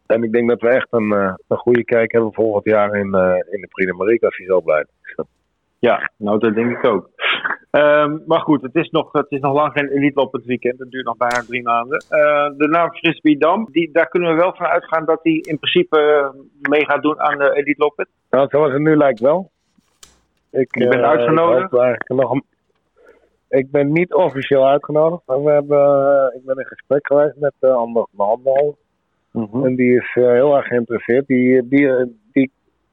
En ik denk dat we echt een, eh, een goede kijk hebben volgend jaar in, in de Prix als hij zo blijft. Ja, nou dat denk ik ook. Ehm, maar goed, het is, nog, het is nog lang geen elite op het weekend. Het duurt nog bijna drie maanden. De naam Frisbee Dam, die, daar kunnen we wel van uitgaan dat hij in principe mee gaat doen aan de elite loppet. Nou, zoals het nu lijkt wel. Ik, Je bent uitgenodigd? Ik, nog een- ik ben niet officieel uitgenodigd. Maar we hebben, eh, ik ben in gesprek geweest met de andere behandelaar. En die is eh, heel erg geïnteresseerd. Die, die, eh, die,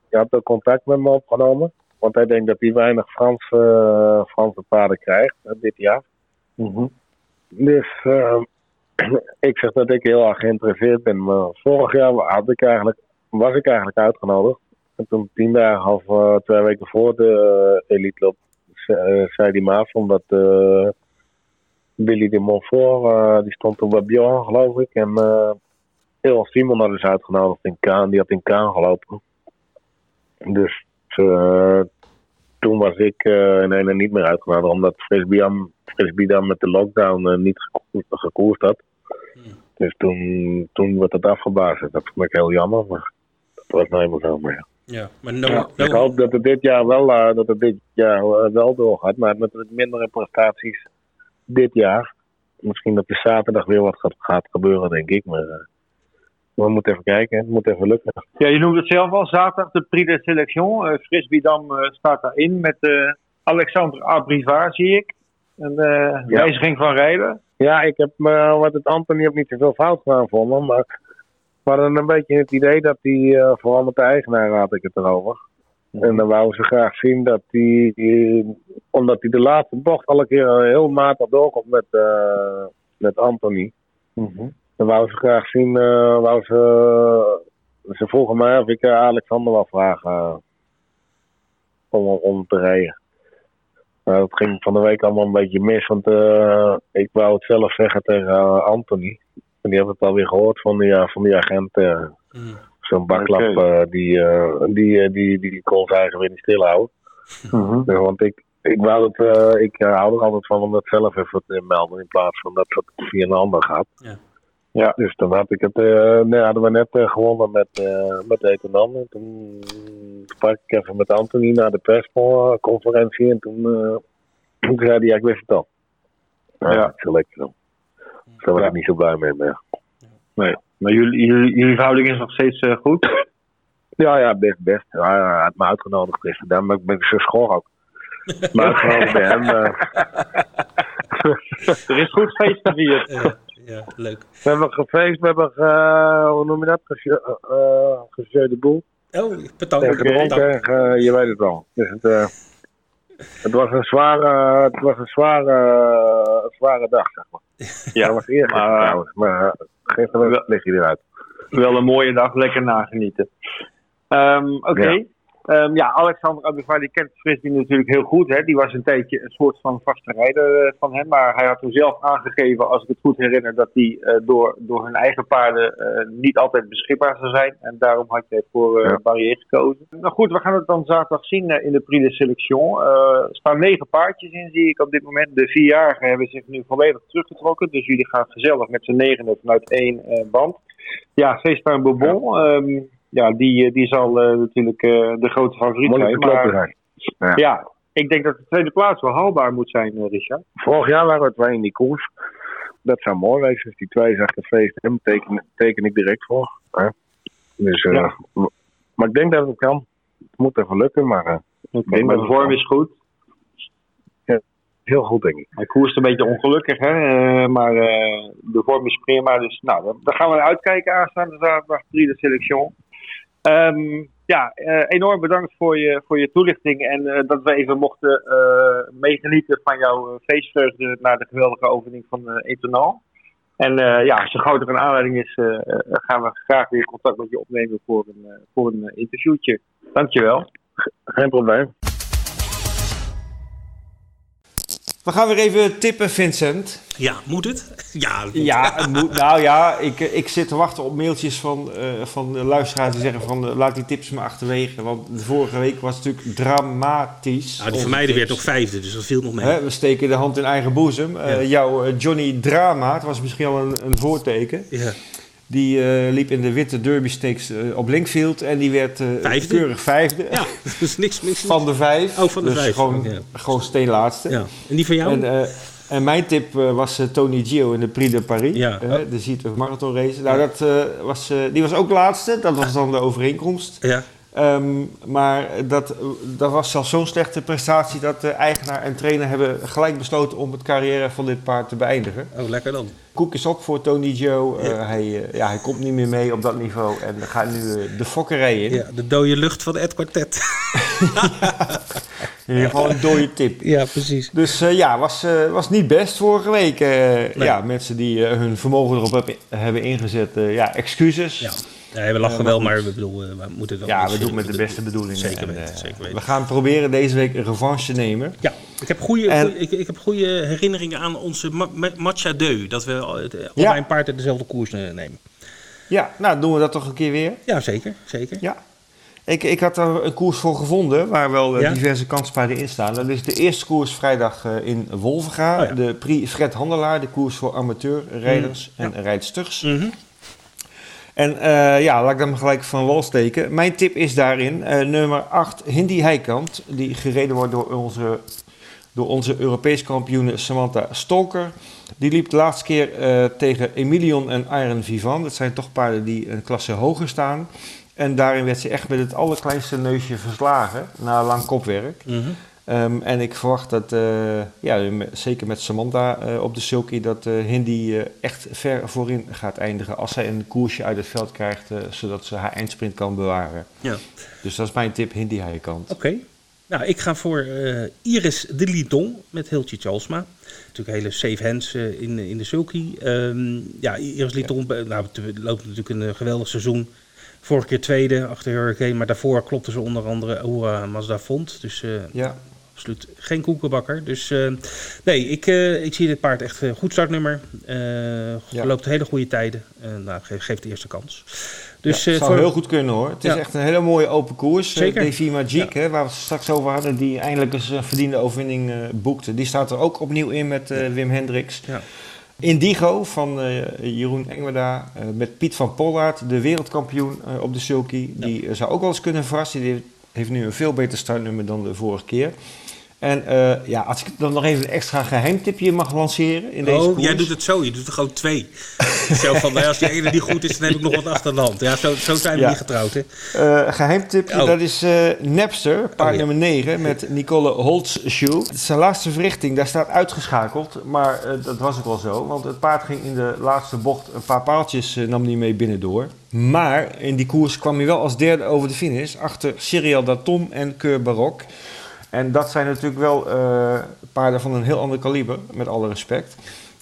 die had ook contact met me opgenomen. Want hij denkt dat hij weinig Frans, eh, Franse paarden krijgt eh, dit jaar. Dus eh, ik zeg dat ik heel erg geïnteresseerd ben. Maar vorig jaar had ik eigenlijk, was ik eigenlijk uitgenodigd. En toen tien dagen of eh, twee weken voor de uh, Elite Loop ze- eh, zei die maat omdat eh, Billy de Montfort, eh, die stond bij Bjorn geloof ik. En eh heel Simon had dus uitgenodigd in Kaan, die had in Kaan gelopen. Dus eh, toen was ik eh in ene niet meer uitgenodigd, omdat Frisbeedam Frisbeedam met de lockdown eh, niet geko- gekoerst had. Dus toen, toen werd het afgeblazen. Dat vond ik heel jammer, maar dat was nou helemaal zo. Maar ja. Ja, maar no, Ja, no- ik hoop dat het dit jaar wel, eh, dat het dit jaar eh, wel doorgaat, maar met wat mindere prestaties dit jaar. Misschien dat er zaterdag weer wat gaat, gaat gebeuren, denk ik. Maar eh, we moeten even kijken, het moet even lukken. Ja, je noemde het zelf al, zaterdag de Prix de Selection. Eh Frisbee Dam eh, staat daarin met eh, Alexander Abrivard, zie ik. Een eh, Ja. wijziging van rijden. Ja, ik heb wat het Anthony ook niet zoveel fout gedaan vonden, maar we hadden een beetje het idee dat hij, eh, vooral met de eigenaar had ik het erover. En dan wouden ze graag zien dat hij, omdat hij de laatste bocht al een keer heel matig doorkomt met, eh, met Anthony. Dan wouden ze graag zien, eh wou ze, ze vroegen mij of ik Alexander wil vragen om, om te rijden. Nou, dat ging van de week allemaal een beetje mis, want ik wou het zelf zeggen tegen Anthony. En die heeft het alweer gehoord van die, eh, van die agent. Mm. Zo'n baklap Oké. eh, die, eh, die, die, die, kon zijn eigen weer niet stilhouden. Ja, want ik, ik wou het, eh, ik hou er altijd van om dat zelf even te melden in plaats van dat het via een ander gaat. Ja. Ja. Dus dan had ik het, eh nee, hadden we net eh, gewonnen met, eh met Etenan. En toen sprak ik even met Anthony na de persconferentie en toen, eh, toen zei hij, ja, ik wist het al. Ja, Ja. dat is lekker dan. Daar was Ja. ik niet zo blij mee. Maar. Nee. Maar jullie, jullie, jullie verhouding is nog steeds eh, goed. Ja, ja, best, best. Ja, hij had me uitgenodigd gisteren, maar ik ben zo schor ook. Maar uitgenodigd bij hem. eh, Er is goed feest gevierd. Ja, ja, leuk. we hebben gefeest, we hebben, ge, hoe noem je dat, Geze- eh, gezeu de boel. Oh, bedankt. En gedronken, en ge- je weet het wel. Dus het, eh, het was een zware, het was een zware, een zware dag, zeg maar. Ja, dat was eerst maar- trouwens, maar gisteren lig je eruit. Wel een mooie dag, lekker nagenieten. Ehm, Oké. Ehm, ja, Alexander Abivar, die kent Frisbee natuurlijk heel goed. Hè? Die was een tijdje een soort van vaste rijder eh, van hem. Maar hij had toen zelf aangegeven, als ik het goed herinner, dat hij eh, door, door hun eigen paarden eh, niet altijd beschikbaar zou zijn. En daarom had hij voor Ja. Barrière gekozen. Nou goed, we gaan het dan zaterdag zien in de Prix de Selection. Er staan negen paardjes in, zie ik op dit moment. De vierjarigen hebben zich nu volledig teruggetrokken. Dus jullie gaan gezellig met z'n negenen vanuit één band. Ja, Feesttuin Bourbon. ehm, ja, die, eh, die zal eh, natuurlijk eh, de grote favoriet zijn. Maar zijn. ja, ik denk dat de tweede plaats wel haalbaar moet zijn, Richard. Vorig jaar waren we twee in die koers. Dat zou mooi. Dus die twee zegt de feest hem teken, teken ik direct voor. Hè? Dus, Ja. Maar ik denk dat het kan. Het moet even lukken, maar Ik denk maar de het vorm is goed. heel goed, denk ik. Hij koerst een beetje ongelukkig, hè? maar de vorm is prima. Dus nou, daar- gaan we uitkijken aanstaande zaterdag, drie de selectie. Ehm, ja, eh, enorm bedankt voor je, voor je toelichting en eh, dat we even mochten eh, meegenieten van jouw feestvreugde na de geweldige overwinning van uh, Etonal. En eh, ja, zo gauw er een aanleiding is, gaan we graag weer contact met je opnemen voor een, voor een interviewtje. Dankjewel. Geen probleem. We gaan weer even tippen, Vincent. Ja, moet het? Ja, dat moet. Ja, het moet, nou ja, ik, ik zit te wachten op mailtjes van, eh, van de luisteraars die zeggen van eh, laat die tips maar achterwege. Want de vorige week was het natuurlijk dramatisch. Nou, die van mij werd ook vijfde, dus dat viel nog mee. Hè, we steken de hand in eigen boezem. Eh, Ja. Jouw Johnny Drama, het was misschien al een, een voorteken. Ja. Die eh, liep in de witte derby stakes eh, op Linkfield en die werd eh, Vijfde? keurig vijfde. ja, is niks mis. Van de vijf. Oh, van de dus vijf, Gewoon, gewoon steenlaatste. Ja. En die van jou? En, en mijn tip was Tony Gio in de Prix de Paris. Ja. eh, de Zito Marathon Race. Nou, dat, was, die was ook laatste. Dat was dan de overeenkomst. ja. Ehm, maar dat, dat was zelfs zo'n slechte prestatie dat de eigenaar en trainer hebben gelijk besloten om het carrière van dit paard te beëindigen. Oh, lekker dan. Koek is op voor Tony Joe. Eh, Ja. hij, eh, ja, hij komt niet meer mee op dat niveau en gaat nu eh, de fokkerij in. Ja, de dode lucht van Ed Quartet. In ieder geval een dode tip. ja, precies. Dus ja, was, was niet best vorige week. Ja, mensen die hun vermogen erop heb- hebben ingezet, ja, excuses. Ja. Ja, we lachen Eh, wel, maar we, bedoel, eh, we moeten wel... Ja, we doen het met de beste bedoelingen. Zeker En, weten, eh, zeker weten. We gaan proberen deze week een revanche te nemen. Ja, ik heb goede, En- ik, ik heb goede herinneringen aan onze ma ma- match à deux. Dat we allebei Ja. een paard uit dezelfde koers nemen. Ja, nou doen we dat toch een keer weer. Ja, zeker. zeker. Ja. Ik, ik had er een koers voor gevonden waar wel Ja? diverse kanspaarden in staan. Dat is de eerste koers vrijdag in Wolvenga. Oh ja. De Prix Fred Handelaar, de koers voor amateurrijders Mm, en rijdsters. Mhm. En eh, ja, laat ik maar gelijk van wal steken. Mijn tip is daarin eh, nummer 8, Hindi Heikant. Die gereden wordt door onze, door onze Europees kampioene Samantha Stolker. Die liep de laatste keer eh, tegen Emilion en Iron Vivan. Dat zijn toch paarden die een klasse hoger staan. En daarin werd ze echt met het allerkleinste neusje verslagen. Na lang kopwerk. Mhm. Ehm, en ik verwacht dat, eh, ja, zeker met Samantha eh, op de sulky, dat eh, Hindi echt ver voorin gaat eindigen als zij een koersje uit het veld krijgt, zodat ze haar eindsprint kan bewaren. Ja. Dus dat is mijn tip, Hindi Heikant. Oké. Nou, ik ga voor Iris de Liton met Hiltje Chalsma. Natuurlijk hele safe hands in, in de sulky. Ehm, ja, Iris Liton eh, nou, loopt natuurlijk een geweldig seizoen. Vorige keer tweede achter Hurricane, maar daarvoor klopte ze onder andere Oura Mazda Font. Dus Ja, absoluut geen koekenbakker. Dus eh, nee, ik, eh, ik zie dit paard echt een goed startnummer. Eh Ja. Loopt hele goede tijden. Eh nou, ge- geeft de eerste kans. Dus ja, eh, zou voor- heel goed kunnen hoor. Het is echt een hele mooie open koers. Eh, Zeker. Davy Magic, hè, waar we het straks over hadden, die eindelijk eens een verdiende overwinning eh, boekte. Die staat er ook opnieuw in met eh, Wim Hendricks. Ja. Indigo van eh, Jeroen Engwerda eh, met Piet van Pollard, de wereldkampioen eh, op de sulky. Die eh, zou ook wel eens kunnen verrassen. Die heeft nu een veel beter startnummer dan de vorige keer. En eh, ja, als ik dan nog even een extra geheimtipje mag lanceren in deze oh, koers. jij doet het zo. Je doet er gewoon twee. zo van, nou, als die ene niet goed is, dan heb ik nog wat achter de hand. Ja, zo, zo zijn we Ja. niet getrouwd, hè? Eh, geheimtipje, Oh. dat is eh, Napster, paard ja. nummer 9, met Nicole Holtzschuh. Zijn laatste verrichting, daar staat uitgeschakeld, maar eh, dat was ook wel zo. Want het paard ging in de laatste bocht een paar paaltjes, nam niet mee binnendoor. Maar in die koers kwam hij wel als derde over de finish, achter Cyril Datom en Keur Barok. En dat zijn natuurlijk wel eh, paarden van een heel ander kaliber, met alle respect.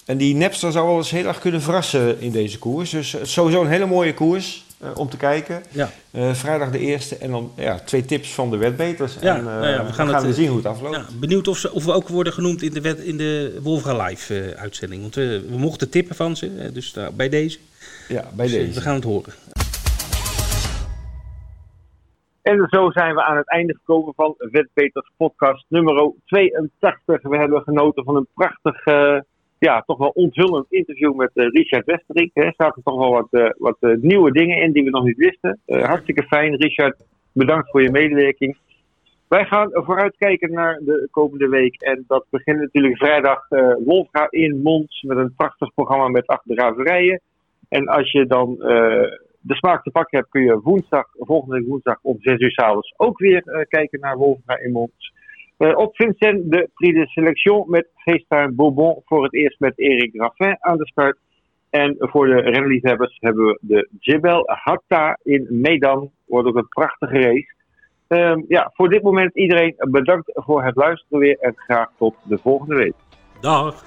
En die Napster zou wel eens heel erg kunnen verrassen in deze koers. Dus sowieso een hele mooie koers eh, om te kijken. Ja. Eh, vrijdag de eerste en dan ja, twee tips van de wetbeters. Ja, en, nou ja, we we gaan gaan, het, we zien hoe het afloopt. Ja, benieuwd of, ze, of we ook worden genoemd in de, wet, in de Wolfga Live uitzending. Want we, we mochten tippen van ze, dus nou, bij deze. Ja, bij Dus, deze. we gaan het horen. En zo zijn we aan het einde gekomen van Wetbeters podcast nummer 82. We hebben genoten van een prachtig, eh, ja, toch wel onthullend interview met eh, Richard Westerink. Er zaten toch wel wat, eh, wat nieuwe dingen in die we nog niet wisten. Hartstikke fijn, Richard. Bedankt voor je medewerking. Wij gaan vooruitkijken naar de komende week. En dat begint natuurlijk vrijdag Wolfga in Mons met een prachtig programma met acht draverijen. En als je dan de smaak te pakken hebt, kun je woensdag, volgende woensdag om 6 uur s'avonds ook weer eh, kijken naar Wolfga in Mons. Uh, op Vincent de Prix de Selection met FaceTime Bourbon voor het eerst met Erik Raffin aan de start. En voor de renliefhebbers hebben we de Jebel Hatta in Medan. Wordt ook een prachtige race. Um, ja, voor dit moment iedereen bedankt voor het luisteren weer en graag tot de volgende week. Dag.